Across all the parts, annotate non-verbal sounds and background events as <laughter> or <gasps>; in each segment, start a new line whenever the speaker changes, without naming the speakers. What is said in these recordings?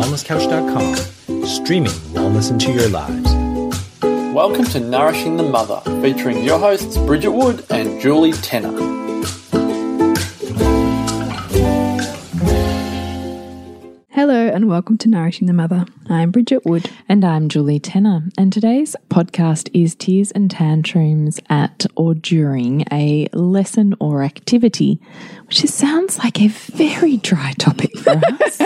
wellnesscouch.com, streaming wellness into your lives.
Welcome to Nourishing the Mother, featuring your hosts Bridget Wood and Julie Tenner.
Hello and welcome to Nourishing the Mother. I'm Bridget Wood.
And I'm Julie Tenner. And today's podcast is Tears and Tantrums at or during a lesson or activity, which sounds like a very dry topic for us.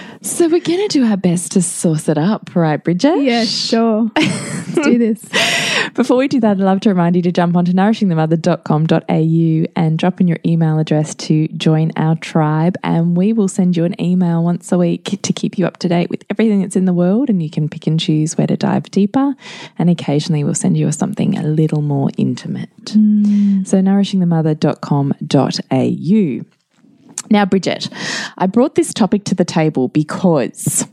<laughs> <laughs> so we're going to do our best to sauce it up, right, Bridget?
Yeah, sure. Let's do this. <laughs>
Before we do that, I'd love to remind you to jump onto nourishingthemother.com.au and drop in your email address to join our tribe. And we will send you an email once a week to keep you up to date with everything that's in the world. And you can pick and choose where to dive deeper. And occasionally we'll send you something a little more intimate. Mm. So, nourishingthemother.com.au. Now, Bridget, I brought this topic to the table because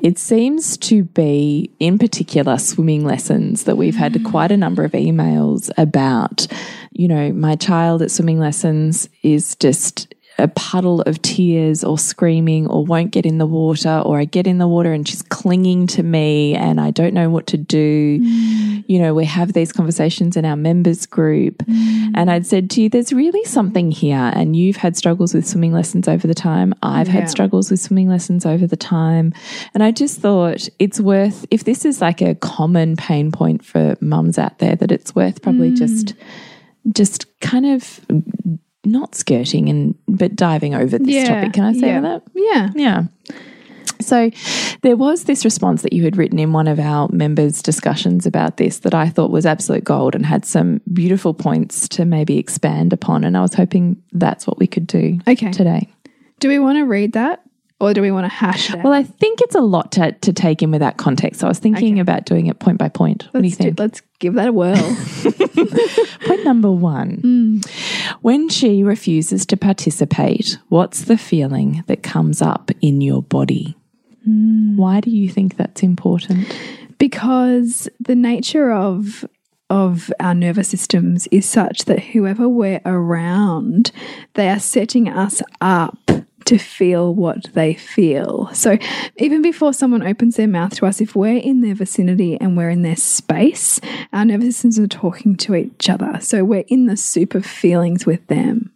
it seems to be, in particular, swimming lessons that we've had mm. quite a number of emails about. You know, my child at swimming lessons is just a puddle of tears or screaming or won't get in the water or I get in the water and she's clinging to me and I don't know what to do. Mm. You know, we have these conversations in our members group. Mm. And I'd said to you, there's really something here. And you've had struggles with swimming lessons over the time. I've yeah. had struggles with swimming lessons over the time. And I just thought it's worth, if this is like a common pain point for mums out there, that it's worth probably mm. just just kind of not skirting and but diving over this yeah, topic. Can I say
yeah.
that?
Yeah.
Yeah. So there was this response that you had written in one of our members' discussions about this that I thought was absolute gold and had some beautiful points to maybe expand upon. And I was hoping that's what we could do
okay.
today.
Do we want to read that? Or do we want to hash it?
Well, I think it's a lot to, to take in with that context. So I was thinking okay. about doing it point by point. Let's what do you think?
Do, let's give that a whirl. <laughs> <laughs>
point number one mm. When she refuses to participate, what's the feeling that comes up in your body? Mm. Why do you think that's important?
Because the nature of of our nervous systems is such that whoever we're around, they are setting us up to feel what they feel. So, even before someone opens their mouth to us, if we're in their vicinity and we're in their space, our nervous systems are talking to each other. So, we're in the soup of feelings with them.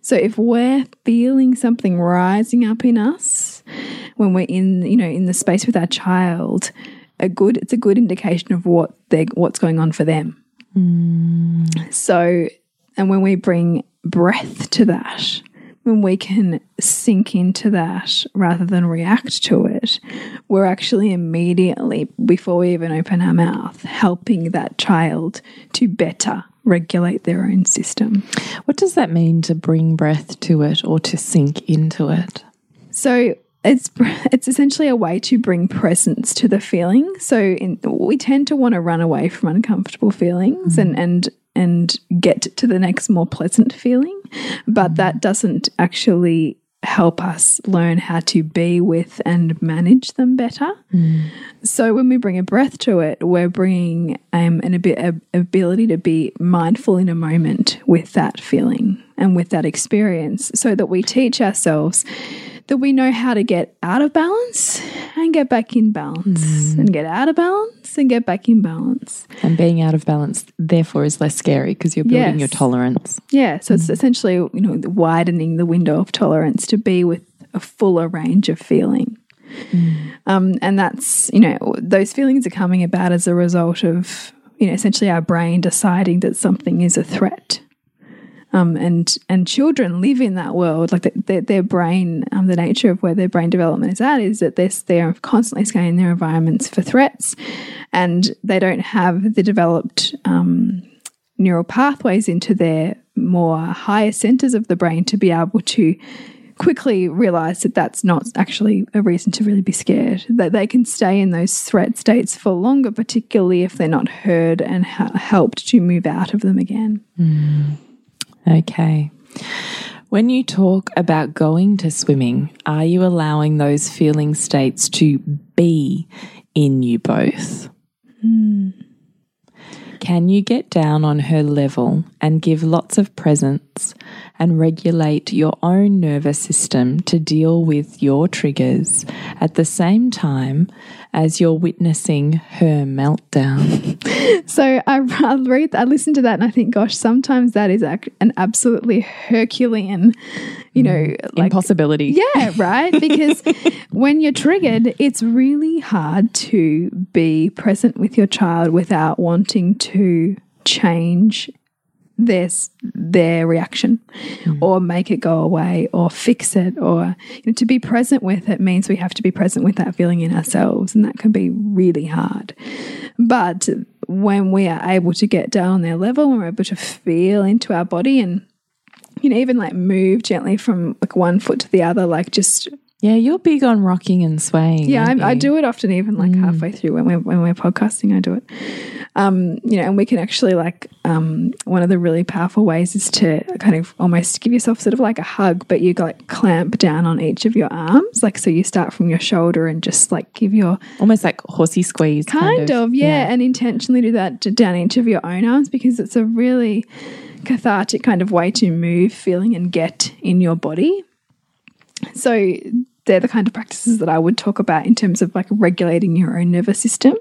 So, if we're feeling something rising up in us when we're in, you know, in the space with our child, a good it's a good indication of what they what's going on for them. Mm. So, and when we bring breath to that, when we can sink into that rather than react to it, we're actually immediately, before we even open our mouth, helping that child to better regulate their own system.
What does that mean to bring breath to it or to sink into it?
So, it's it's essentially a way to bring presence to the feeling. So in, we tend to want to run away from uncomfortable feelings mm. and and and get to the next more pleasant feeling. But that doesn't actually help us learn how to be with and manage them better. Mm. So when we bring a breath to it, we're bringing um, an ab ability to be mindful in a moment with that feeling and with that experience so that we teach ourselves that we know how to get out of balance and get back in balance mm. and get out of balance and get back in balance.
And being out of balance, therefore, is less scary because you're building yes. your tolerance.
Yeah. So mm. it's essentially, you know, widening the window of tolerance to be with a fuller range of feeling. Mm. Um, and that's, you know, those feelings are coming about as a result of, you know, essentially our brain deciding that something is a threat um, and and children live in that world. Like the, the, their brain, um, the nature of where their brain development is at is that they're, they're constantly scanning their environments for threats, and they don't have the developed um, neural pathways into their more higher centers of the brain to be able to quickly realize that that's not actually a reason to really be scared. That they can stay in those threat states for longer, particularly if they're not heard and helped to move out of them again.
Mm. Okay. When you talk about going to swimming, are you allowing those feeling states to be in you both?
Mm.
Can you get down on her level and give lots of presents and regulate your own nervous system to deal with your triggers at the same time as you're witnessing her meltdown? <laughs>
So I, I read, I listen to that, and I think, gosh, sometimes that is an absolutely Herculean, you know, mm. like
Impossibility.
Yeah, right. <laughs> Because when you're triggered, it's really hard to be present with your child without wanting to change their s- their reaction hmm. or make it go away or fix it or you know, to be present with it means we have to be present with that feeling in ourselves and that can be really hard. But when we are able to get down their level when we're able to feel into our body and you know even like move gently from like one foot to the other like just
Yeah, you're big on rocking and swaying.
yeah I, I do it often even like halfway through. When we're when we're podcasting i do it. Um you know and we can actually like um one of the really powerful ways is to kind of almost give yourself sort of like a hug but you like clamp down on each of your arms. Like so you start from your shoulder and just like give your
Almost like horsey squeeze.
kind, of, yeah, and intentionally do that down each of your own arms because it's a really cathartic kind of way to move feeling and get in your body so they're the kind of practices that i would talk about in terms of like regulating your own nervous system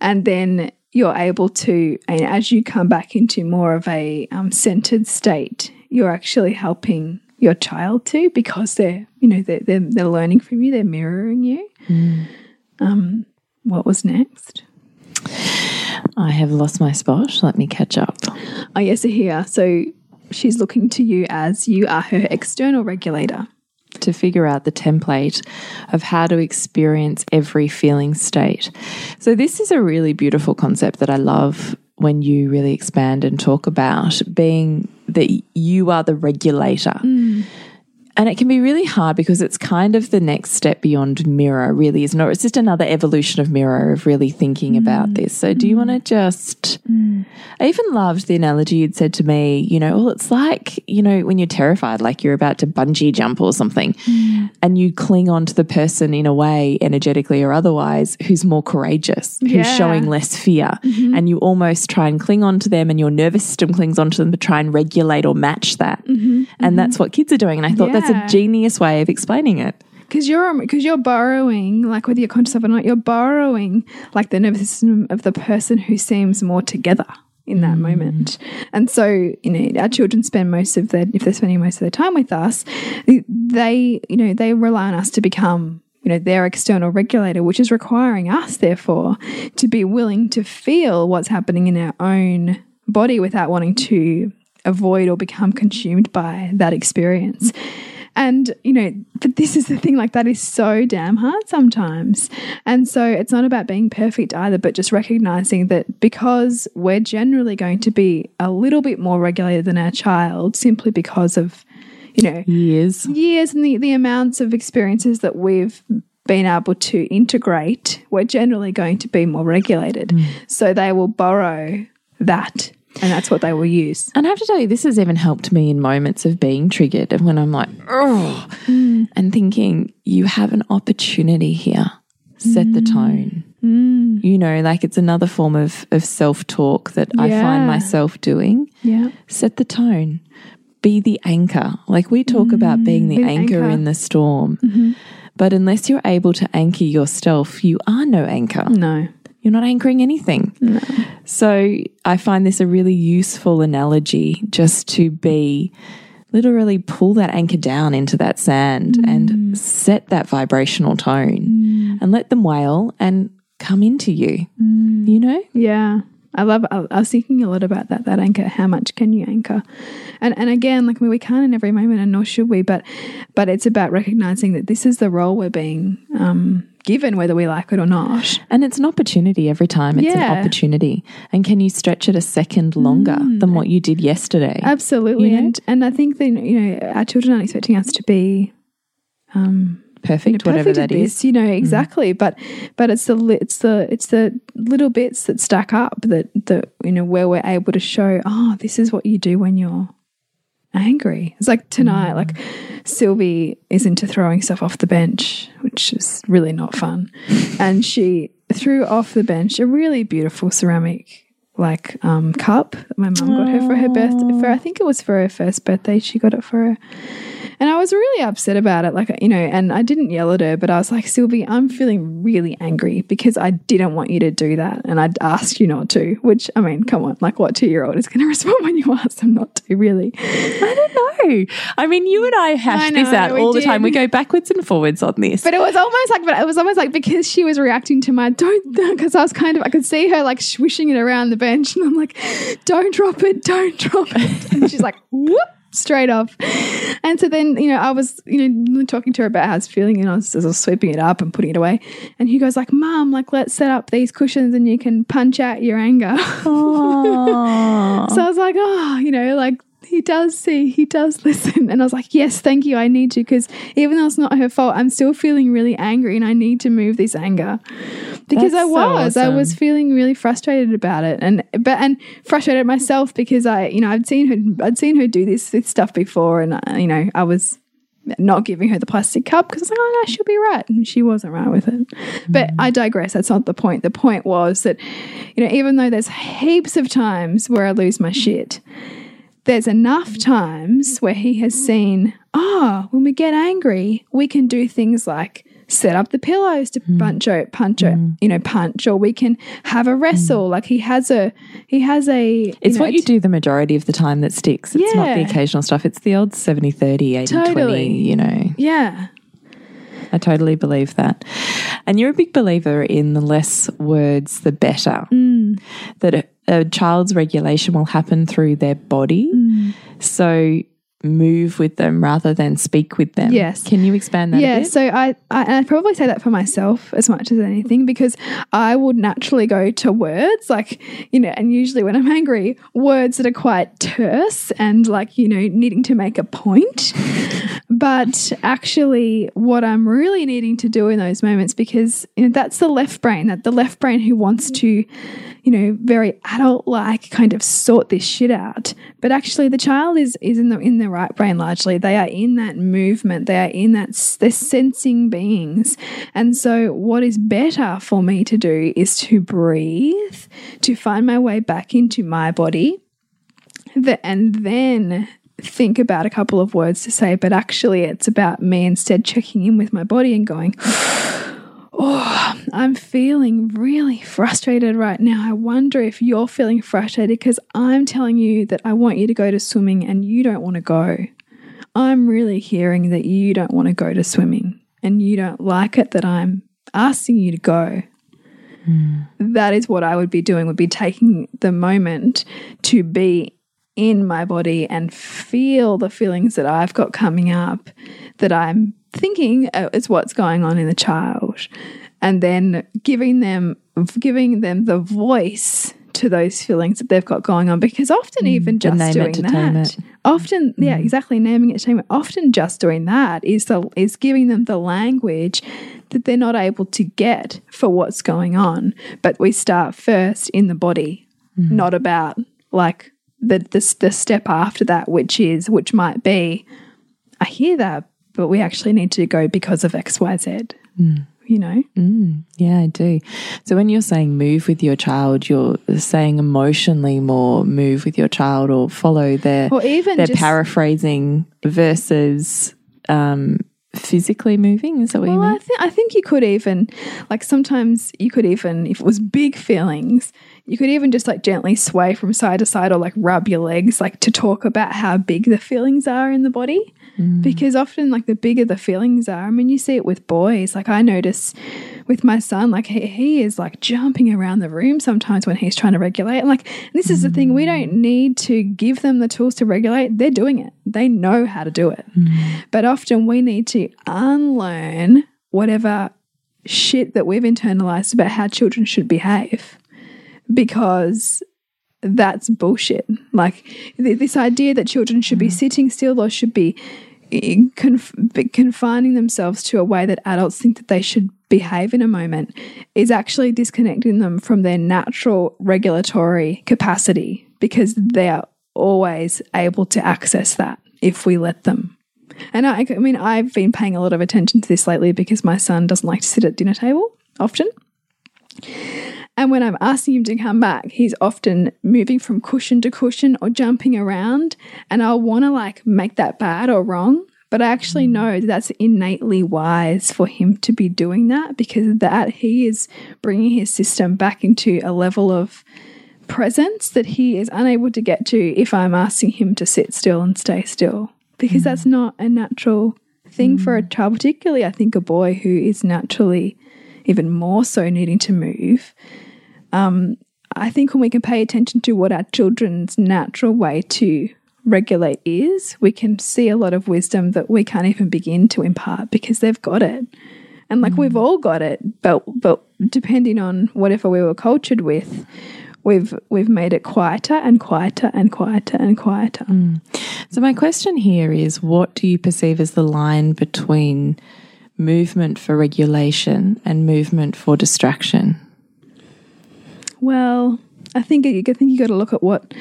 and then you're able to and as you come back into more of a um, centered state you're actually helping your child too because they're you know they're, they're, they're learning from you they're mirroring you um, what was next
I have lost my spot. Let me catch up.
Oh, yes, here. So she's looking to you as you are her external regulator.
To figure out the template of how to experience every feeling state. So, this is a really beautiful concept that I love when you really expand and talk about being that you are the regulator. Mm. And it can be really hard because it's kind of the next step beyond mirror, really, isn't it? It's just another evolution of mirror of really thinking about mm. this. So, do you mm. want to just? Mm. I even loved the analogy you'd said to me, you know, well, it's like, you know, when you're terrified, like you're about to bungee jump or something, and you cling on to the person in a way, energetically or otherwise, who's more courageous, who's
Yeah.
showing less fear. Mm-hmm. And you almost try and cling on to them, and your nervous system clings on to them to try and regulate or match that. Mm-hmm. And mm-hmm. that's what kids are doing. And I thought that's
Yeah.
a genius way of explaining it.
Because you're um, because you're borrowing, like whether you're conscious of it or not, you're borrowing like the nervous system of the person who seems more together in that mm. moment. And so, you know, our children spend most of their if they're spending most of their time with us, they, you know, they rely on us to become you know their external regulator which is requiring us therefore to be willing to feel what's happening in our own body without wanting to avoid or become consumed by that experience and, you know, but this is the thing, like that is so damn hard sometimes. And so it's not about being perfect either, but just recognizing that because we're generally going to be a little bit more regulated than our child simply because of, you know,
Years.
years and the, the amounts of experiences that we've been able to integrate, we're generally going to be more regulated. Mm. So they will borrow that and that's what they will use.
And I have to tell you, this has even helped me in moments of being triggered and when I'm like, oh, and thinking, you have an opportunity here. Set the mm. tone. Mm. You know, like it's another form of, of self talk that I find myself doing.
Yeah.
Set the tone. Be the anchor. Like we talk about being mm. the
be the
anchor,
anchor.
in the storm. Mm-hmm. But unless you're able to anchor yourself, you are no anchor.
No.
You're not anchoring anything. So I find this a really useful analogy just to be literally pull that anchor down into that sand mm. and set that vibrational tone mm. and let them wail and come into you. Mm. You know?
Yeah. I love I, I was thinking a lot about that that anchor how much can you anchor and and again like I mean, we can't in every moment and nor should we but but it's about recognizing that this is the role we're being um, given whether we like it or not
And it's an opportunity every time. It's
Yeah.
an opportunity. And can you stretch it a second longer than what you did yesterday?
absolutely
You know?
and and I think that you know our children aren't expecting us to be
Perfect,
you know,
whatever that is.
you know exactly. But but it's the it's the it's the little bits that stack up that that you know where we're able to show oh this is what you do when you're angry. It's like tonight like sylvie is into throwing stuff off the bench which is really not fun. <laughs> And she threw off the bench a really beautiful ceramic like um cup. That my mum got her for her birthday for I think it was for her first birthday. She got it for her and I was really upset about it like you know and I didn't yell at her but I was like Sylvie I'm feeling really angry because I didn't want you to do that and I'd asked you not to which I mean come on like what two year old is going <laughs> to respond when you ask them not to really
I don't know. I mean, you and I hash
I
this out all the
did.
time. We go backwards and forwards on this.
But it was almost like, but it was almost like because she was reacting to my don't, <laughs> because I was kind of, I could see her like swishing it around the bench, and I'm like, don't drop it, don't drop it, and she's like, whoop, straight off. And so then, you know, I was, you know, talking to her about how I was feeling, and I was, I was sweeping it up and putting it away, and he goes like, Mom, like let's set up these cushions, and you can punch out your anger. <laughs> So I was like, oh, you know, like he does see, he does <laughs> listen. And I was like, yes, thank you. I need to, because even though it's not her fault, I'm still feeling really angry and I need to move this anger. Because
That's
I
so
was, I was feeling really frustrated about it. And, but, and frustrated myself because I, you know, I'd seen her, I'd seen her do this, this stuff before. And, uh, you know, I was, not giving her the plastic cup because I was like, oh no, she'll be right. And she wasn't right with it. But I digress. That's not the point. The point was that, you know, even though there's heaps of times where I lose my shit, there's enough times where he has seen, oh, when we get angry, we can do things like set up the pillows to hmm. punch out, punch out, hmm. you know, punch, or we can have a hmm. wrestle. Like he has a, he has a.
It's
know,
what you do the majority of the time that sticks. It's not the occasional stuff. It's the old 70 30, 80
Totally.
20, you know.
Yeah.
I totally believe that. And you're a big believer in the less words, the better.
Mm.
That a, a child's regulation will happen through their body.
Mm.
So move with them rather than speak with them.
Yes.
Can you expand that a
Yeah, so I, I and I'd probably say that for myself as much as anything because I would naturally go to words like you know, and usually when I'm angry, words that are quite terse and like you know needing to make a point. <laughs> but actually, what I'm really needing to do in those moments because you know that's the left brain, that the left brain who wants to, you know, very adult like kind of sort this shit out. But actually, the child is is in the in the right brain largely. They are in that movement. They are in that they're sensing beings. And so, what is better for me to do is to breathe, to find my way back into my body, the, and then think about a couple of words to say. But actually, it's about me instead checking in with my body and going. <sighs> Oh, I'm feeling really frustrated right now. I wonder if you're feeling frustrated because I'm telling you that I want you to go to swimming and you don't want to go. I'm really hearing that you don't want to go to swimming and you don't like it that I'm asking you to go. Hmm. That is what I would be doing, would be taking the moment to be in my body and feel the feelings that I've got coming up that I'm thinking uh, is what's going on in the child and then giving them giving them the voice to those feelings that they've got going on because often even just doing that
it.
often yeah exactly naming it shaming it often just doing that is the is giving them the language that they're not able to get for what's going on. But we start first in the body not about like the, the the step after that which is which might be i hear that but we actually need to go because of xyz you know
Yeah, I do. So when you're saying move with your child, you're saying emotionally more move with your child or follow their
or even
their paraphrasing versus um, physically moving. Is that what you mean?
I think I think you could even like sometimes you could even if it was big feelings, you could even just like gently sway from side to side or like rub your legs like to talk about how big the feelings are in the body. Mm. Because often like the bigger the feelings are, I mean you see it with boys. Like I notice with my son, like he, he is like jumping around the room sometimes when he's trying to regulate. And like and this is the thing, we mm. don't need to give them the tools to regulate. They're doing it. They know how to do it. Mm. But often we need to unlearn whatever shit that we've internalized about how children should behave because that's bullshit. Like th this idea that children should be sitting still or should be eh, conf confining themselves to a way that adults think that they should behave in a moment is actually disconnecting them from their natural regulatory capacity because they are always able to access that if we let them. And I, I mean, I've been paying a lot of attention to this lately because my son doesn't like to sit at dinner table often. And when I'm asking him to come back, he's often moving from cushion to cushion or jumping around. And I'll want to like make that bad or wrong. But I actually mm. know that that's innately wise for him to be doing that because that he is bringing his system back into a level of presence that he is unable to get to if I'm asking him to sit still and stay still because mm. that's not a natural thing for a mm. child, particularly I think a boy who is naturally even more so needing to move. Um, I think when we can pay attention to what our children's natural way to regulate is, we can see a lot of wisdom that we can't even begin to impart because they've got it. And like we've all got it, but but depending on whatever we were cultured with, we've we've made it quieter and quieter and quieter and quieter.
So, my question here is what do you perceive as the line between movement for regulation and movement for distraction?
Well, I think I think you got to look at what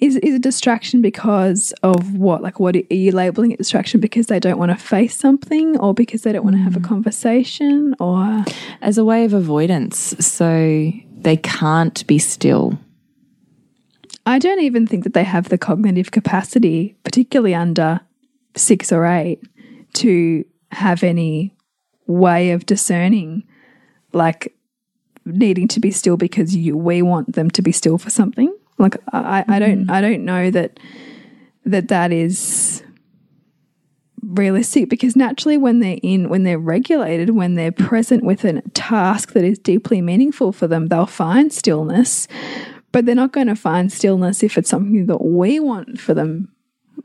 is is a distraction because of what? Like what are you labeling it distraction because they don't want to face something or because they don't want to have a mm. conversation or?
As a way of avoidance, so they can't be still.
I don't even think that they have the cognitive capacity, particularly under six or eight, to have any way of discerning, like needing to be still because you we want them to be still for something. Like I, I don't mm. I don't know that that that is realistic because naturally when they're in when they're regulated when they're present with a task that is deeply meaningful for them they'll find stillness but they're not going to find stillness if it's something that we want for them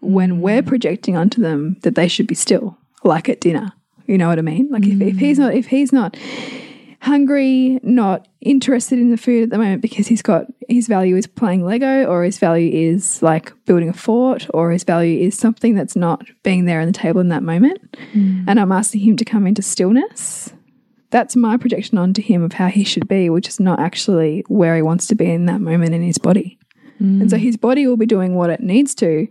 when mm. we're projecting onto them that they should be still like at dinner. You know what i mean? Like if, if he's mm. not if he's not hungry not interested in the food at the moment because he's got his value is playing lego or his value is like building a fort or his value is something that's not being there on the table in that moment. Hmm. And i'm asking him to come into stillness. That's my projection onto him of how he should be, which is not actually where he wants to be in that moment in his body. And so hmm. his body will be doing what it needs to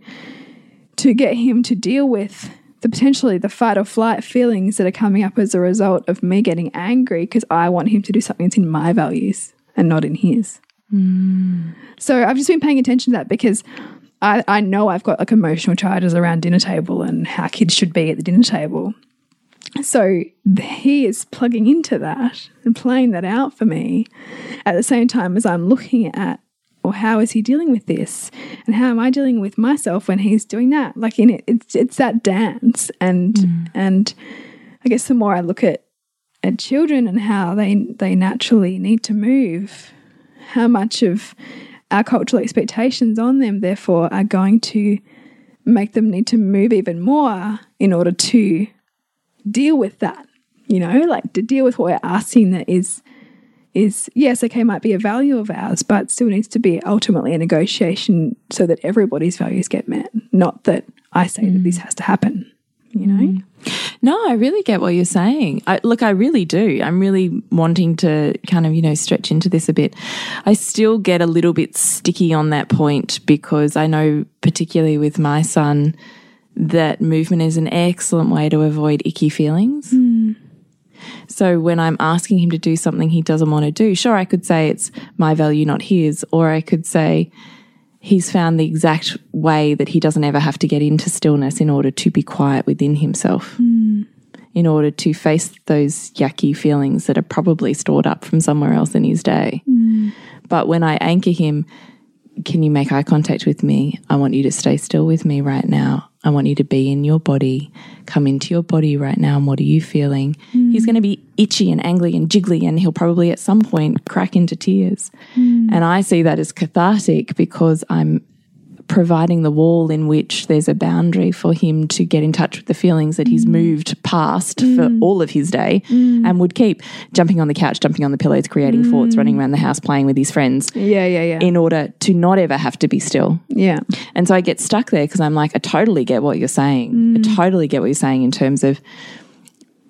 to get him to deal with the potentially the fight or flight feelings that are coming up as a result of me getting angry because I want him to do something that's in my values and not in his. Hmm. So I've just been paying attention to that because I, I know I've got like emotional charges around dinner table and how kids should be at the dinner table. So he is plugging into that and playing that out for me at the same time as I'm looking at, well, how is he dealing with this? And how am I dealing with myself when he's doing that? Like in it, it's it's that dance. And mm. and I guess the more I look at at children and how they they naturally need to move, how much of our cultural expectations on them therefore are going to make them need to move even more in order to deal with that you know like to deal with what we're asking that is is yes okay might be a value of ours but still needs to be ultimately a negotiation so that everybody's values get met not that i say that this mm. has to happen you know mm.
No, I really get what you're saying. I, look, I really do. I'm really wanting to kind of, you know, stretch into this a bit. I still get a little bit sticky on that point because I know, particularly with my son, that movement is an excellent way to avoid icky feelings. Mm. So when I'm asking him to do something he doesn't want to do, sure, I could say it's my value, not his, or I could say he's found the exact way that he doesn't ever have to get into stillness in order to be quiet within himself, hmm. in order to face those yucky feelings that are probably stored up from somewhere else in his day. Hmm. But when I anchor him, can you make eye contact with me? I want you to stay still with me right now. I want you to be in your body. Come into your body right now. And what are you feeling? He's going to be itchy and angry and jiggly, and he'll probably at some point crack into tears. Hmm. And I see that as cathartic because I'm providing the wall in which there's a boundary for him to get in touch with the feelings that he's mm. moved past for mm. all of his day mm. and would keep jumping on the couch, jumping on the pillows, creating forts, running around the house, playing with his friends
yeah yeah yeah.
in order to not ever have to be still.
yeah.
And so I get stuck there because I'm like, I totally get what you're saying. I totally get what you're saying in terms of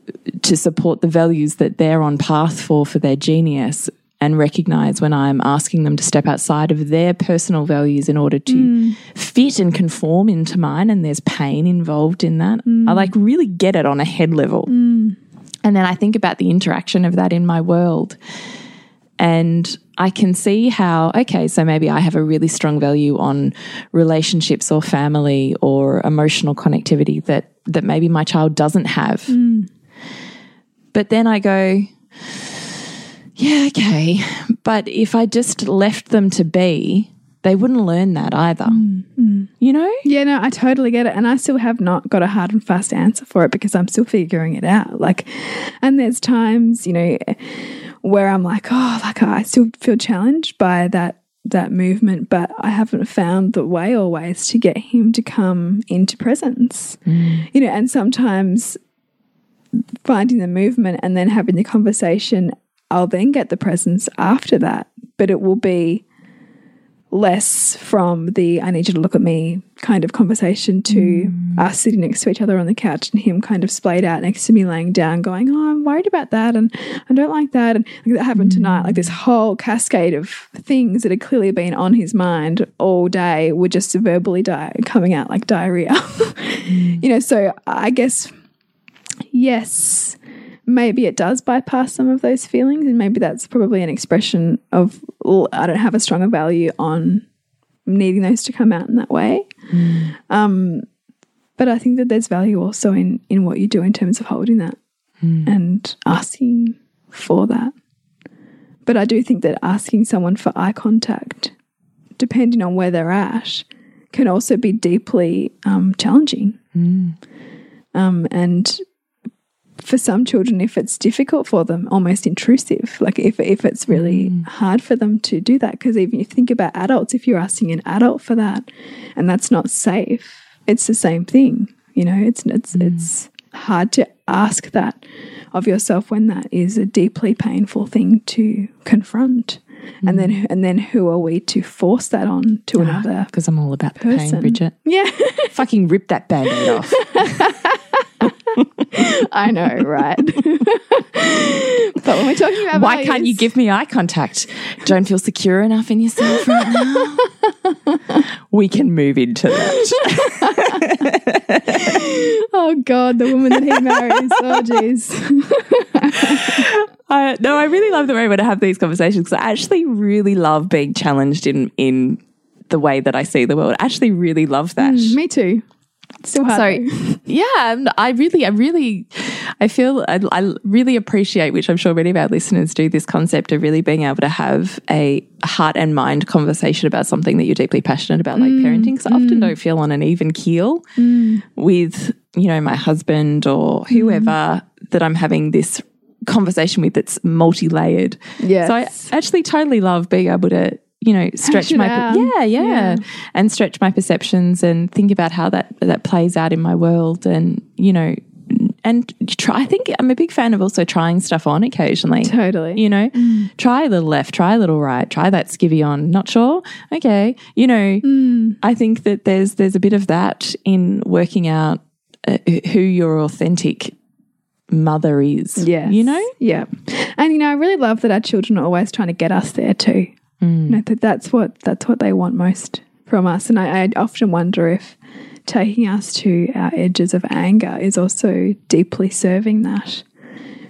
uh, to support the values that they're on path for for their genius and recognize when I'm asking them to step outside of their personal values in order to mm. fit and conform into mine and there's pain involved in that. Mm. I like really get it on a head level. Mm. And then I think about the interaction of that in my world. And I can see how, okay, so maybe I have a really strong value on relationships or family or emotional connectivity that, that maybe my child doesn't have. But then I go, yeah, okay. But if I just left them to be, they wouldn't learn that either. Mm, mm. You know?
Yeah, no, I totally get it. And I still have not got a hard and fast answer for it because I'm still figuring it out. Like, and there's times, you know, where I'm like, oh, like I still feel challenged by that that movement, but I haven't found the way or ways to get him to come into presence. Mm. You know, and sometimes finding the movement and then having the conversation, I'll then get the presence after that. But it will be less from the I need you to look at me kind of conversation to mm. us sitting next to each other on the couch and him kind of splayed out next to me laying down going, Oh, I'm worried about that and I don't like that and like that happened tonight. Like this mm. whole cascade of things that had clearly been on his mind all day were just verbally di coming out like diarrhea. <laughs> you mm. know, so I guess yes, maybe it does bypass some of those feelings, and maybe that's probably an expression of "Well, I don't have a stronger value on needing those to come out in that way. Um, but I think that there's value also in in what you do in terms of holding that and asking for that. But I do think that asking someone for eye contact, depending on where they're at, can also be deeply um, challenging. Um, and for some children, if it's difficult for them, almost intrusive, like if, if it's really mm. hard for them to do that. Because even if you think about adults, if you're asking an adult for that and that's not safe, it's the same thing. You know, it's, it's, mm. it's hard to ask that of yourself when that is a deeply painful thing to confront. And then, mm. and then, who are we to force that on to another
Because I'm all about the pain. Bridget.
Yeah, <laughs>
Fucking rip that band aid off. <laughs>
I know, right? <laughs> but when we're talking about
Why can't you give me eye contact? Don't feel secure enough in yourself right now? we can move into that.
Oh God, the woman that he marries. oh jeez.
I, no, I really love that we're able to have these conversations because I actually really love being challenged in in the way that I see the world. I actually really love that.
Mm, me too. Still hard.
So <laughs> yeah, I really, I really, I feel I, I really appreciate, which I'm sure many of our listeners do, this concept of really being able to have a heart and mind conversation about something that you're deeply passionate about, like mm, parenting. Because I often mm. don't feel on an even keel with you know my husband or whoever that I'm having this conversation with that's multi-layered.
Yes.
So I actually totally love being able to you know stretch my yeah, yeah
Yeah.
and stretch my perceptions and think about how that that plays out in my world and you know and try I think I'm a big fan of also trying stuff on occasionally
Totally.
you know try a little left try a little right try that skivvy on not sure okay you know I think that there's there's a bit of that in working out uh, who your authentic mother is
Yeah.
you know
Yeah. And you know, I really love that our children are always trying to get us there too. Mm. You know, that that's what that's what they want most from us. And I, I often wonder if taking us to our edges of anger is also deeply serving that.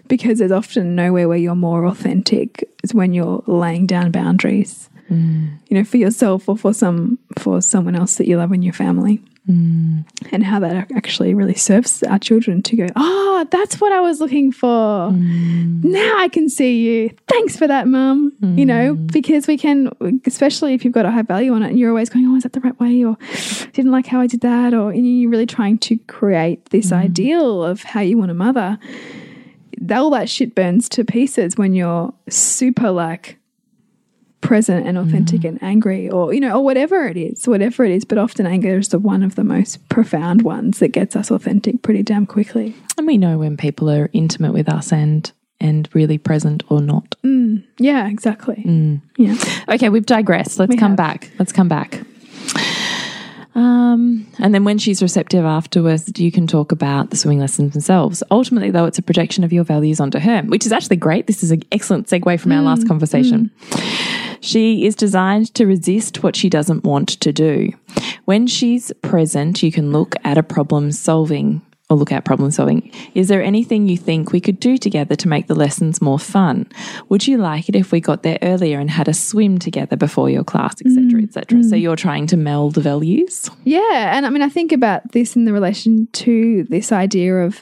Because there's often nowhere where you're more authentic is when you're laying down boundaries. Mm. You know, for yourself or for some for someone else that you love in your family Mm. and how that actually really serves our children to go, oh, that's what I was looking for. Mm. Now I can see you. Thanks for that, mum. You know, mm. because we can, especially if you've got a high value on it and you're always going, oh, is that the right way? Or didn't like how I did that. Or you're really trying to create this ideal of how you want a mother. That, All that shit burns to pieces when you're super like, present and authentic mm. and angry or you know or whatever it is whatever it is but often anger is the one of the most profound ones that gets us authentic pretty damn quickly
and we know when people are intimate with us and and really present or not mm.
yeah exactly mm. yeah
Okay, we've digressed. Let's
We
come
have.
back. Let's come back. Um, and then when she's receptive afterwards, you can talk about the swimming lessons themselves. Ultimately, though, it's a projection of your values onto her, which is actually great. This is an excellent segue from our last conversation. She is designed to resist what she doesn't want to do. When she's present, you can look at a problem solving or look at problem solving. Is there anything you think we could do together to make the lessons more fun? Would you like it if we got there earlier and had a swim together before your class, etc., etc.? Mm, so mm. you're trying to meld the values.
Yeah, and I mean, I think about this in the relation to this idea of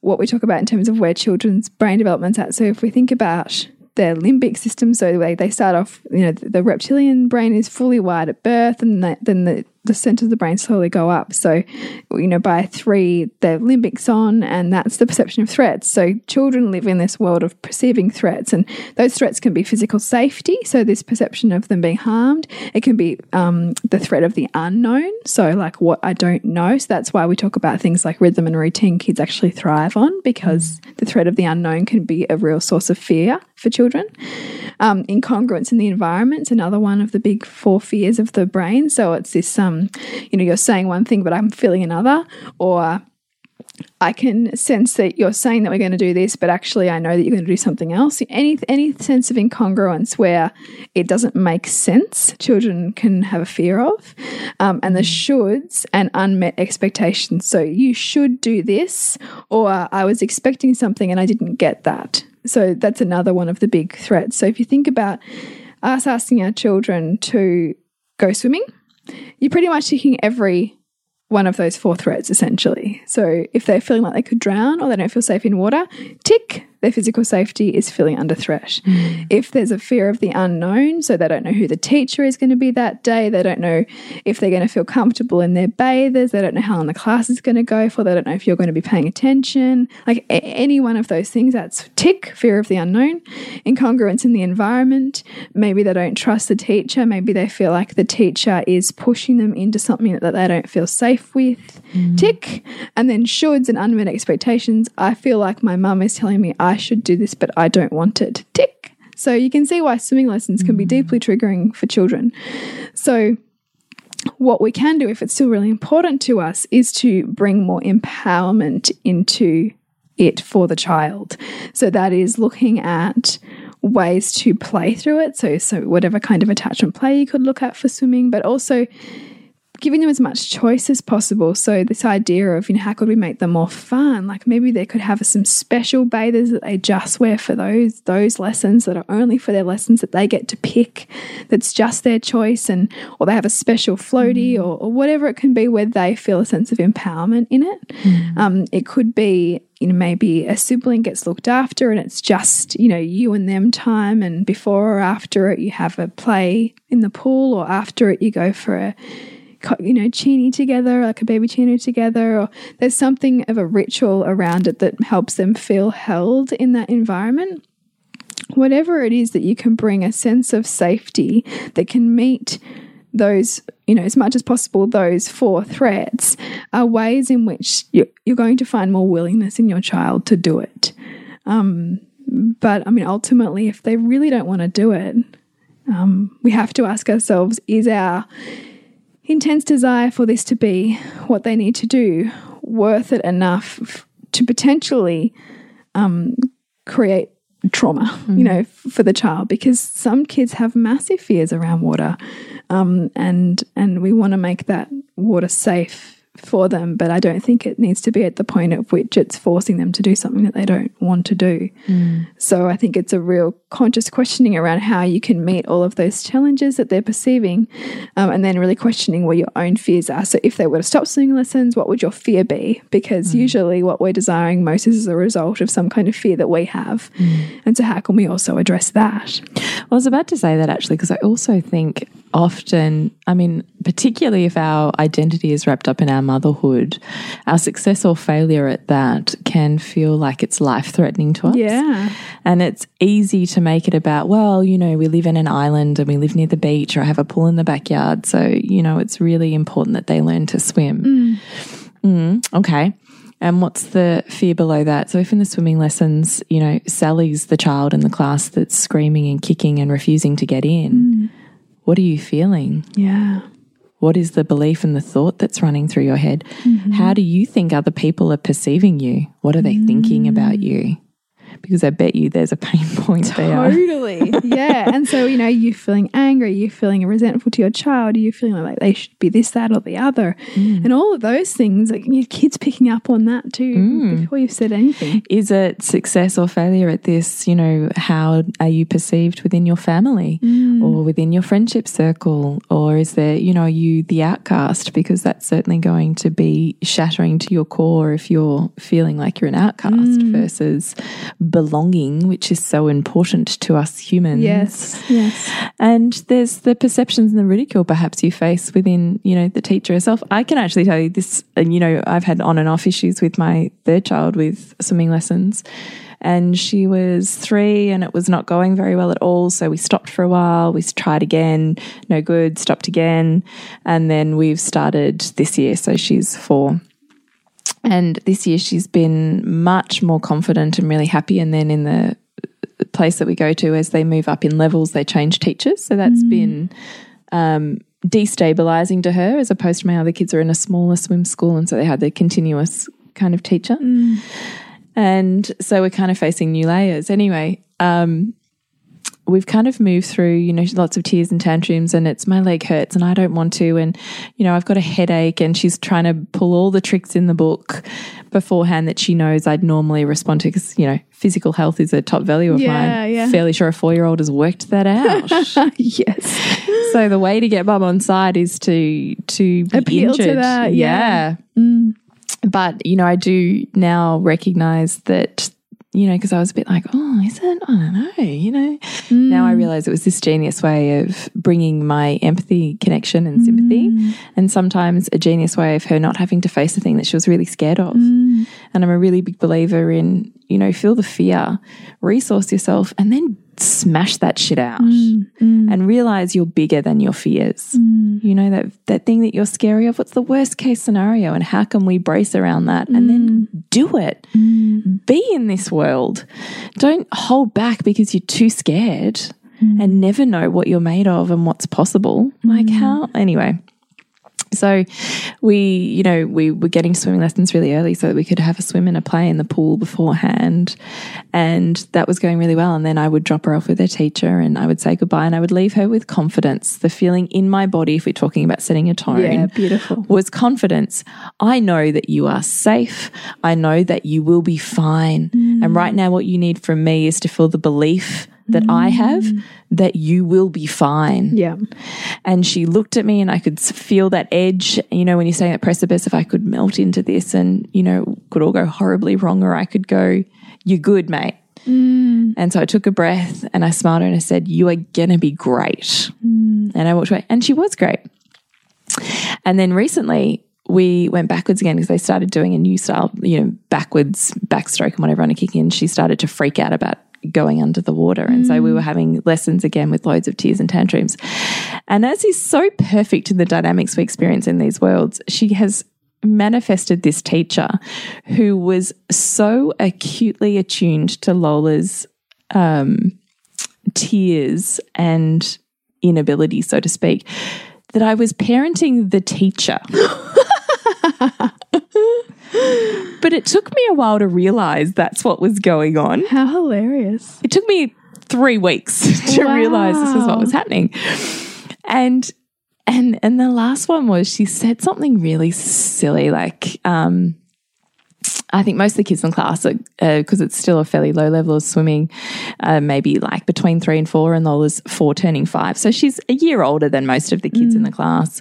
what we talk about in terms of where children's brain development's at. So if we think about their limbic system, so they, they start off, you know, the, reptilian brain is fully wired at birth, and the, then the the centers of the brain slowly go up. So, you know, by three, the limbic's on, and that's the perception of threats. So, children live in this world of perceiving threats, and those threats can be physical safety. So, this perception of them being harmed. It can be um, the threat of the unknown. So, like what I don't know. So, that's why we talk about things like rhythm and routine kids actually thrive on because the threat of the unknown can be a real source of fear for children. Um, incongruence in the environment is another one of the big four fears of the brain. So it's this, um, you know, you're saying one thing, but I'm feeling another, or I can sense that you're saying that we're going to do this, but actually I know that you're going to do something else. Any any sense of incongruence where it doesn't make sense, children can have a fear of, um, and the shoulds and unmet expectations. So you should do this, or I was expecting something and I didn't get that. So that's another one of the big threats. So if you think about us asking our children to go swimming, you're pretty much taking every one of those four threats essentially. So if they're feeling like they could drown or they don't feel safe in water, tick, their physical safety is feeling under threat. Mm. If there's a fear of the unknown, so they don't know who the teacher is going to be that day, they don't know if they're going to feel comfortable in their bathers, they don't know how long the class is going to go for, they don't know if you're going to be paying attention. Like any one of those things, that's tick, fear of the unknown. Incongruence in the environment, maybe they don't trust the teacher, maybe they feel like the teacher is pushing them into something that they don't feel safe with. Mm. Tick. And then shoulds and unmet expectations. I feel like my mum is telling me I should do this, but I don't want it. Tick. So you can see why swimming lessons can be mm. deeply triggering for children. So what we can do if it's still really important to us is to bring more empowerment into it for the child. So that is looking at ways to play through it. So so whatever kind of attachment play you could look at for swimming, but also giving them as much choice as possible. So this idea of, you know, how could we make them more fun? Like maybe they could have some special bathers that they just wear for those those lessons that are only for their lessons that they get to pick. That's just their choice, and or they have a special floaty or, or whatever it can be where they feel a sense of empowerment in it. Um, it could be you know maybe a sibling gets looked after and it's just you know you and them time and before or after it you have a play in the pool or after it you go for a you know, chini together, like a baby chino together, or there's something of a ritual around it that helps them feel held in that environment. Whatever it is that you can bring a sense of safety that can meet those, you know, as much as possible, those four threats are ways in which you're, you're going to find more willingness in your child to do it. Um, but I mean, ultimately, if they really don't want to do it, um, we have to ask ourselves is our intense desire for this to be what they need to do worth it enough to potentially um, create trauma, you know, f- for the child? Because some kids have massive fears around water, um, and and we want to make that water safe for them, but I don't think it needs to be at the point at which it's forcing them to do something that they don't want to do. Mm. So I think it's a real conscious questioning around how you can meet all of those challenges that they're perceiving, um, and then really questioning where your own fears are. So if they were to stop swimming lessons, what would your fear be? Because mm. usually what we're desiring most is a result of some kind of fear that we have. Mm. And so how can we also address that?
I was about to say that actually, because I also think often, I mean, particularly if our identity is wrapped up in our motherhood, our success or failure at that can feel like it's life threatening to us.
Yeah.
And it's easy to make it about, well, you know, we live in an island and we live near the beach or I have a pool in the backyard. So, you know, it's really important that they learn to swim. Mm, okay. And what's the fear below that? So, if in the swimming lessons, you know, Sally's the child in the class that's screaming and kicking and refusing to get in, what are you feeling?
Yeah.
What is the belief and the thought that's running through your head? Mm-hmm. How do you think other people are perceiving you? What are they thinking about mm. you? Because I bet you there's a pain <laughs> point there.
Totally. yeah. And so, you know, you're feeling angry, you're feeling resentful to your child, you're feeling like they should be this, that, or the other.
Mm.
And all of those things, like your kids picking up on that too
Mm.
before you've said anything.
Is it success or failure at this? You know, how are you perceived within your family or within your friendship circle? Or is there, you know, are you the outcast? Because that's certainly going to be shattering to your core if you're feeling like you're an outcast versus belonging, which is so important to us humans.
Yes. Yes.
And there's the perceptions and the ridicule perhaps you face within, you know, the teacher herself. I can actually tell you this, and you know, I've had on and off issues with my third child with swimming lessons. And she was three and it was not going very well at all. So we stopped for a while. We tried again, no good, stopped again. And then we've started this year. So she's four. And this year she's been much more confident and really happy. And then in the place that we go to, as they move up in levels, they change teachers. So that's been um, destabilizing to her, as opposed to my other kids are in a smaller swim school. And so they had the continuous kind of teacher. And so we're kind of facing new layers. Anyway, um, we've kind of moved through, you know, lots of tears and tantrums, and it's my leg hurts and I don't want to. And, you know, I've got a headache, and she's trying to pull all the tricks in the book beforehand that she knows I'd normally respond to because, you know, physical health is a top value of
Yeah,
mine.
yeah. Yeah.
Fairly sure a four year old has worked that out. <laughs>
yes.
so the way to get mum on side is to to be
Appeal to
injured.
that, yeah. Mm.
But you know, I do now recognize that. You know, because I was a bit like, oh, is it? I don't know. You know, now I mm. realize it was this genius way of bringing my empathy, connection, and sympathy, mm. and sometimes a genius way of her not having to face the thing that she was really scared of. Mm. And I'm a really big believer in, you know, feel the fear, resource yourself, and then smash that shit out and realize you're bigger than your fears. You know, that, that thing that you're scary of, what's the worst case scenario and how can we brace around that and then do it? Be in this world. Don't hold back because you're too scared and mm. never know what you're made of and what's possible. Like, mm. how? Anyway. So we, you know, we were getting swimming lessons really early so that we could have a swim and a play in the pool beforehand. And that was going really well. And then I would drop her off with her teacher and I would say goodbye and I would leave her with confidence. The feeling in my body, if we're talking about setting a tone,
Yeah, beautiful.
was confidence. I know that you are safe. I know that you will be fine. Mm. And right now, what you need from me is to feel the belief that I have mm. that you will be fine.
Yeah.
And she looked at me and I could feel that edge. You know, when you're saying that precipice, if I could melt into this and, you know, could all go horribly wrong, or I could go, You're good, mate. Mm. And so I took a breath and I smiled and I said, You are going to be great. Mm. And I walked away. And she was great. And then recently, we went backwards again because they started doing a new style, you know, backwards backstroke and whatever on a kick in. She started to freak out about going under the water. And so we were having lessons again with loads of tears and tantrums. And as is so perfect in the dynamics we experience in these worlds, she has manifested this teacher who was so acutely attuned to Lola's um, tears and inability, so to speak, that I was parenting the teacher. <laughs> <gasps> but it took me a while to realize that's what was going on.
How hilarious.
It took me three weeks <laughs> to realize this is what was happening. And and and the last one was she said something really silly, like um, I think most of the kids in class, because it's still a fairly low level of swimming, uh, maybe like between three and four, and Lola's four turning five. So she's a year older than most of the kids in the class.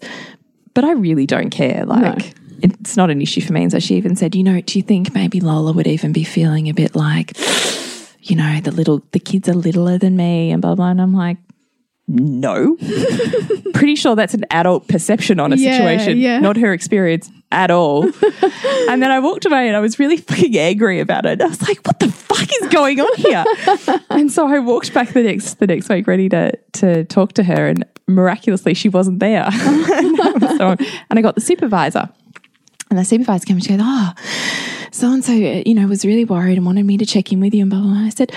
But I really don't care. Like, it's not an issue for me. And so she even said, you know, do you think maybe Lola would even be feeling a bit like, you know, the little, the kids are littler than me and blah, blah. And I'm like, no. <laughs> Pretty sure that's an adult perception on a
Yeah,
situation,
yeah.
not her experience at all. <laughs> and then I walked away and I was really fucking angry about it. I was like, what the fuck is going on here? <laughs> and so I walked back the next the next week ready to to talk to her and miraculously she wasn't there. and, I so- and I got the supervisor. And the supervisor came and she goes, ah, Oh, so and so, uh, you know, was really worried and wanted me to check in with you and blah, blah, blah. I said,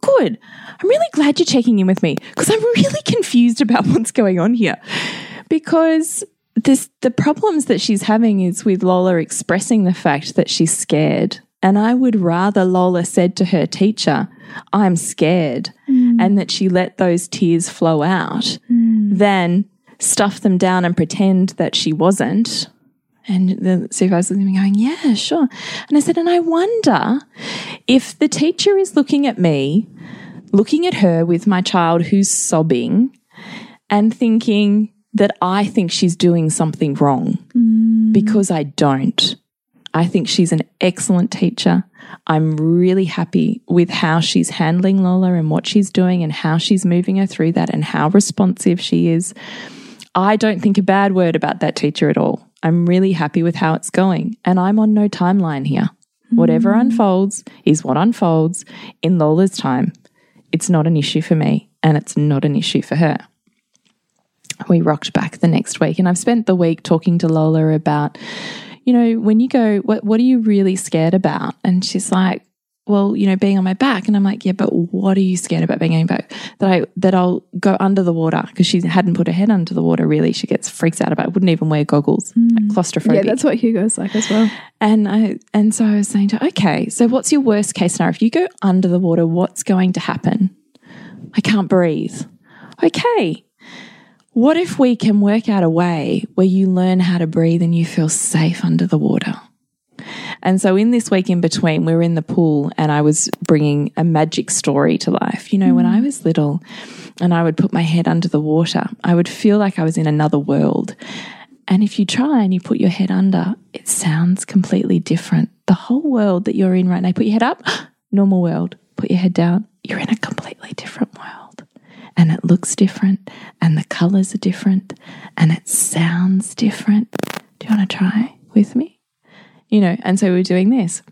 Good. I'm really glad you're checking in with me because I'm really confused about <laughs> what's going on here. Because this the problems that she's having is with Lola expressing the fact that she's scared And I would rather Lola said to her teacher, I'm scared, mm. and that she let those tears flow out mm. than stuff them down and pretend that she wasn't. And the supervisor was going, Yeah, sure. And I said, And I wonder if the teacher is looking at me, looking at her with my child who's sobbing, and thinking that I think she's doing something wrong mm. because I don't. I think she's an excellent teacher. I'm really happy with how she's handling Lola and what she's doing and how she's moving her through that and how responsive she is. I don't think a bad word about that teacher at all. I'm really happy with how it's going. And I'm on no timeline here. Whatever hmm. unfolds is what unfolds in Lola's time. It's not an issue for me and it's not an issue for her. We rocked back the next week, and I've spent the week talking to Lola about, you know, when you go, what, what are you really scared about? And she's like, well, you know, being on my back. And I'm like, yeah, but what are you scared about being on your back? That I that I'll go under the water because she hadn't put her head under the water. Really, she gets freaks out about. it. Wouldn't even wear goggles. Like hmm. claustrophobic.
Yeah, that's what Hugo's like as well.
And I and so I was saying to her, okay, so what's your worst case scenario? If you go under the water, what's going to happen? I can't breathe. Okay. What if we can work out a way where you learn how to breathe and you feel safe under the water? And so, in this week in between, we were in the pool and I was bringing a magic story to life. You know, when I mm. was little and I would put my head under the water, I would feel like I was in another world. And if you try and you put your head under, it sounds completely different. The whole world that you're in right now, put your head up, <gasps> normal world, put your head down, you're in a completely different world. And it looks different, and the colors are different, and it sounds different. Do you want to try with me? You know, and so we were doing this.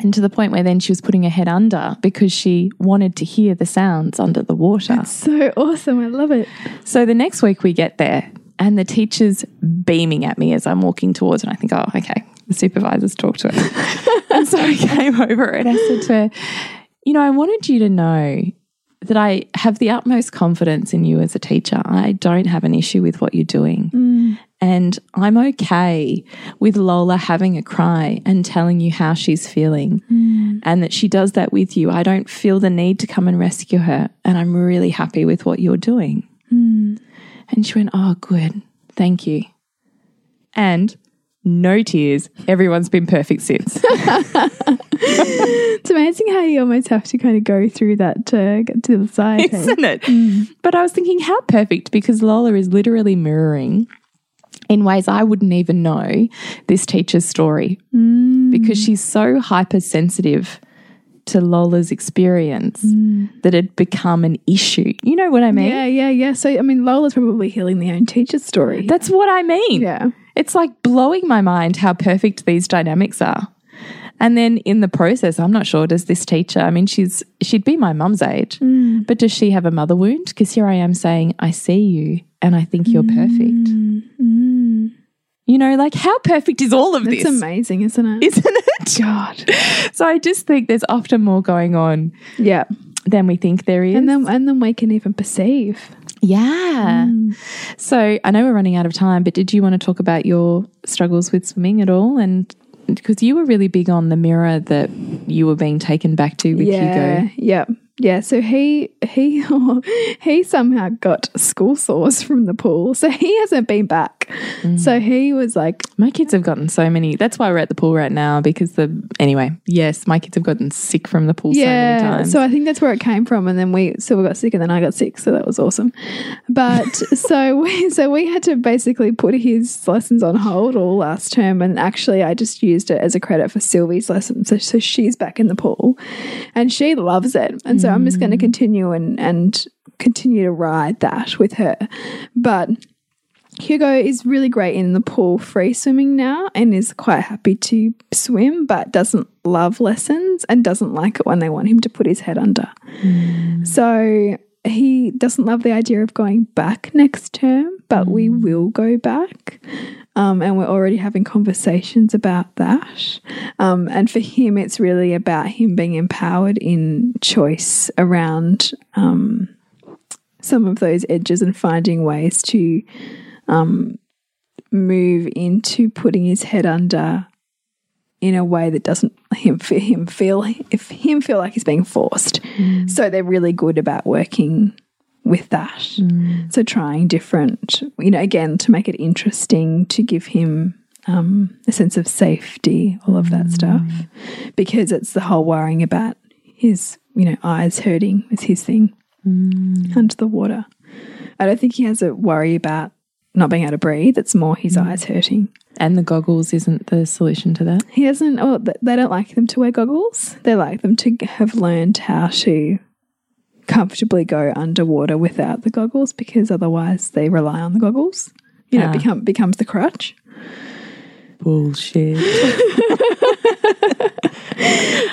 And to the point where then she was putting her head under because she wanted to hear the sounds under the water.
So awesome. I love it.
So the next week we get there and the teacher's beaming at me as I'm walking towards and I think, oh, okay, the supervisor's talked to her. <laughs> and so I came over and I said to her, you know, I wanted you to know that I have the utmost confidence in you as a teacher. I don't have an issue with what you're doing. Mm. And I'm okay with Lola having a cry and telling you how she's feeling hmm. and that she does that with you. I don't feel the need to come and rescue her. And I'm really happy with what you're doing. Hmm. And she went, Oh, good. Thank you. And no tears. Everyone's been perfect since. <laughs>
It's amazing how you almost have to kind of go through that to get to the side.
Isn't it? Hmm. But I was thinking, how perfect because Lola is literally mirroring in ways I wouldn't even know this teacher's story mm. because she's so hypersensitive to Lola's experience mm. that it become an issue. You know what I mean?
Yeah, yeah, yeah. So, I mean, Lola's probably healing their own teacher's story.
That's what I mean.
yeah.
It's like blowing my mind how perfect these dynamics are. And then in the process, I'm not sure, does this teacher, I mean, she's she'd be my mum's age, mm. but does she have a mother wound? Because here I am saying, I see you and I think you're perfect. Mm-hmm. You know, like how perfect is all of
It's
this?
It's amazing, isn't it?
Isn't it?
God. <laughs>
So I just think there's often more going on
Yeah.
than we think there is.
And then and then we can even perceive.
yeah. Mm. So I know we're running out of time, but did you want to talk about your struggles with swimming at all? And because you were really big on the mirror that you were being taken back to with
yeah.
Hugo.
Yeah. Yeah, so he he <laughs> he somehow got school sores from the pool, so he hasn't been back.
Mm.
So he was like,
My kids have gotten so many. That's why we're at the pool right now because the anyway, yes, my kids have gotten sick from the pool so many
yeah.
times.
So I think that's where it came from, and then we so we got sick, and then I got sick, so that was awesome. But <laughs> so we so we had to basically put his lessons on hold all last term, and actually I just used it as a credit for Sylvie's lessons. So, so she's back in the pool, and she loves it, and so I'm just going to hmm. continue and and continue to ride that with her, but. Hugo is really great in the pool free swimming now and is quite happy to swim, but doesn't love lessons and doesn't like it when they want him to put his head under. Hmm. So he doesn't love the idea of going back next term, but we will go back. Um, and we're already having conversations about that. Um, and for him, it's really about him being empowered in choice around um, some of those edges and finding ways to um, move into putting his head under in a way that doesn't him him feel if him feel like he's being forced. Mm. So they're really good about working with that. Mm. So trying different, you know, again to make it interesting to give him um, a sense of safety, all of that mm. stuff, because it's the whole worrying about his, you know, eyes hurting is his thing under the water. I don't think he has a worry about not being able to breathe. It's more his eyes hurting.
And the goggles isn't the solution to that.
He doesn't, or they don't like them to wear goggles. They like them to have learned how to comfortably go underwater without the goggles because otherwise they rely on the goggles. You know,
Ah.
it become, becomes the crutch.
Bullshit. <laughs>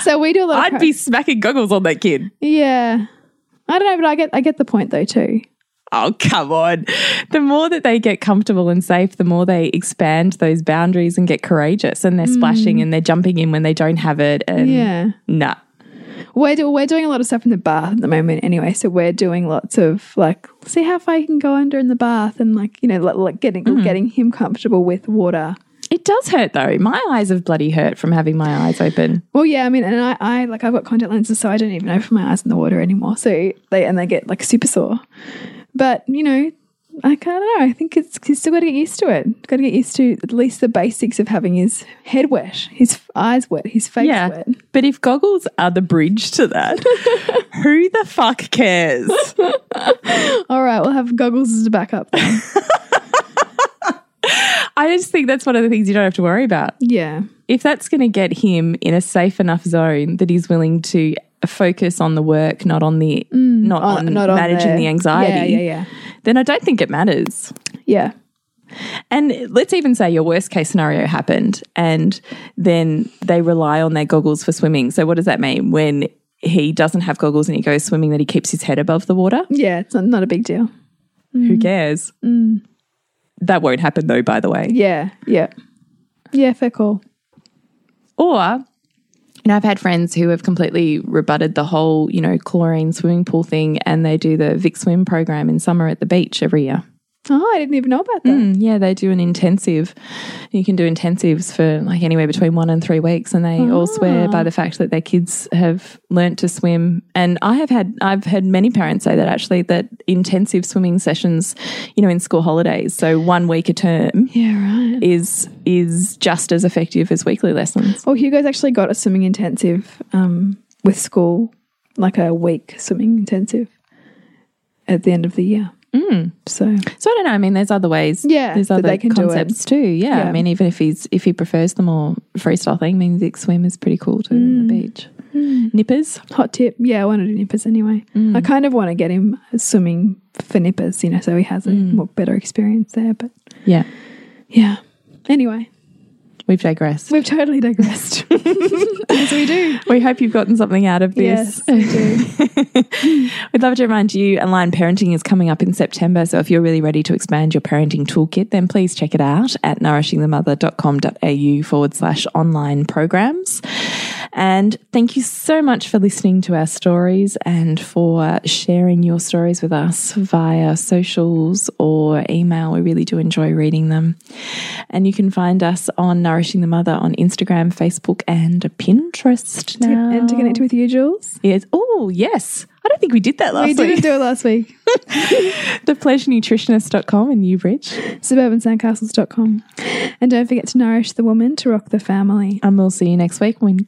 So we do a lot of
I'd be smacking goggles on that kid.
Yeah. I don't know, but I get I get the point though too.
Oh, come on. The more that they get comfortable and safe, the more they expand those boundaries and get courageous and they're splashing mm. and they're jumping in when they don't have it. And
Yeah.
nah.
We're, do, we're doing a lot of stuff in the bath at the moment anyway. So we're doing lots of like, see how far you can go under in the bath and like, you know, like, like getting, mm. getting him comfortable with water.
It does hurt though. My eyes have bloody hurt from having my eyes open.
Well, yeah, I mean, and I, I like, I've got contact lenses, so I don't even open my eyes in the water anymore. So they, and they get like super sore. But, you know, I don't know. I think it's he's still got to get used to it. Got to get used to at least the basics of having his head wet, his eyes wet, his face
Yeah.
wet.
But if goggles are the bridge to that, <laughs> who the fuck cares? <laughs>
All right, we'll have goggles as a backup. <laughs>
I just think that's one of the things you don't have to worry about.
yeah,
If that's going to get him in a safe enough zone that he's willing to focus on the work, not on the mm. not on,
On- not on
managing the, anxiety,
Yeah, yeah,
then I don't think it matters.
yeah,
And let's even say your worst case scenario happened and then they rely on their goggles for swimming. So what does that mean when he doesn't have goggles and he goes swimming that he keeps his head above the water?
yeah. It's not, not a big deal.
Who mm. cares? Mm. That won't happen though, by the way.
Yeah, yeah, yeah. Fair call.
Or, know, I've had friends who have completely rebutted the whole, you know, chlorine swimming pool thing and they do the Vic Swim program in summer at the beach every year.
Oh, I didn't even know about that.
Mm, yeah, they do an intensive. You can do intensives for like anywhere between one and three weeks, and they all swear by the fact that their kids have learnt to swim. And I have had, I've heard many parents say that actually that intensive swimming sessions, you know, in school holidays, so one week a term,
Yeah, right.
is is just as effective as weekly lessons.
Well, Hugo's actually got a swimming intensive um, with school, like a week swimming intensive at the end of the year. Mm. So
So I don't know. I mean, there's other ways.
Yeah,
there's other
they can do it.
concepts too. Yeah.
Yeah.
I mean, even if he's if he prefers the more freestyle thing, I mean, Vic Swim is pretty cool too on the mm. beach. Mm. Nippers.
hot tip. Yeah, I want to do nippers anyway. Mm. I kind of want to get him swimming for nippers, you know, so he has a more better experience there. But
Yeah,
yeah. Anyway,
we've digressed.
we've totally digressed. <laughs> As we do.
We hope you've gotten something out of this.
Yes, we do. <laughs>
We'd love to remind you Align Parenting is coming up in September. So if you're really ready to expand your parenting toolkit, then please check it out at nourishingthemother.com.au forward slash online programs. And thank you so much for listening to our stories and for sharing your stories with us via socials or email. We really do enjoy reading them. And you can find us on Nourishing the Mother on Instagram, Facebook, and Pinterest now.
and to connect with you, Jules.
Yes. Oh, yes. I don't think we did that last
we
week.
We didn't do it last week. <laughs> <laughs>
Thepleasurenutritionist.com in Newbridge.
Suburbansandcastles.com. And don't forget to nourish the woman to rock the family.
And we'll see you next week when,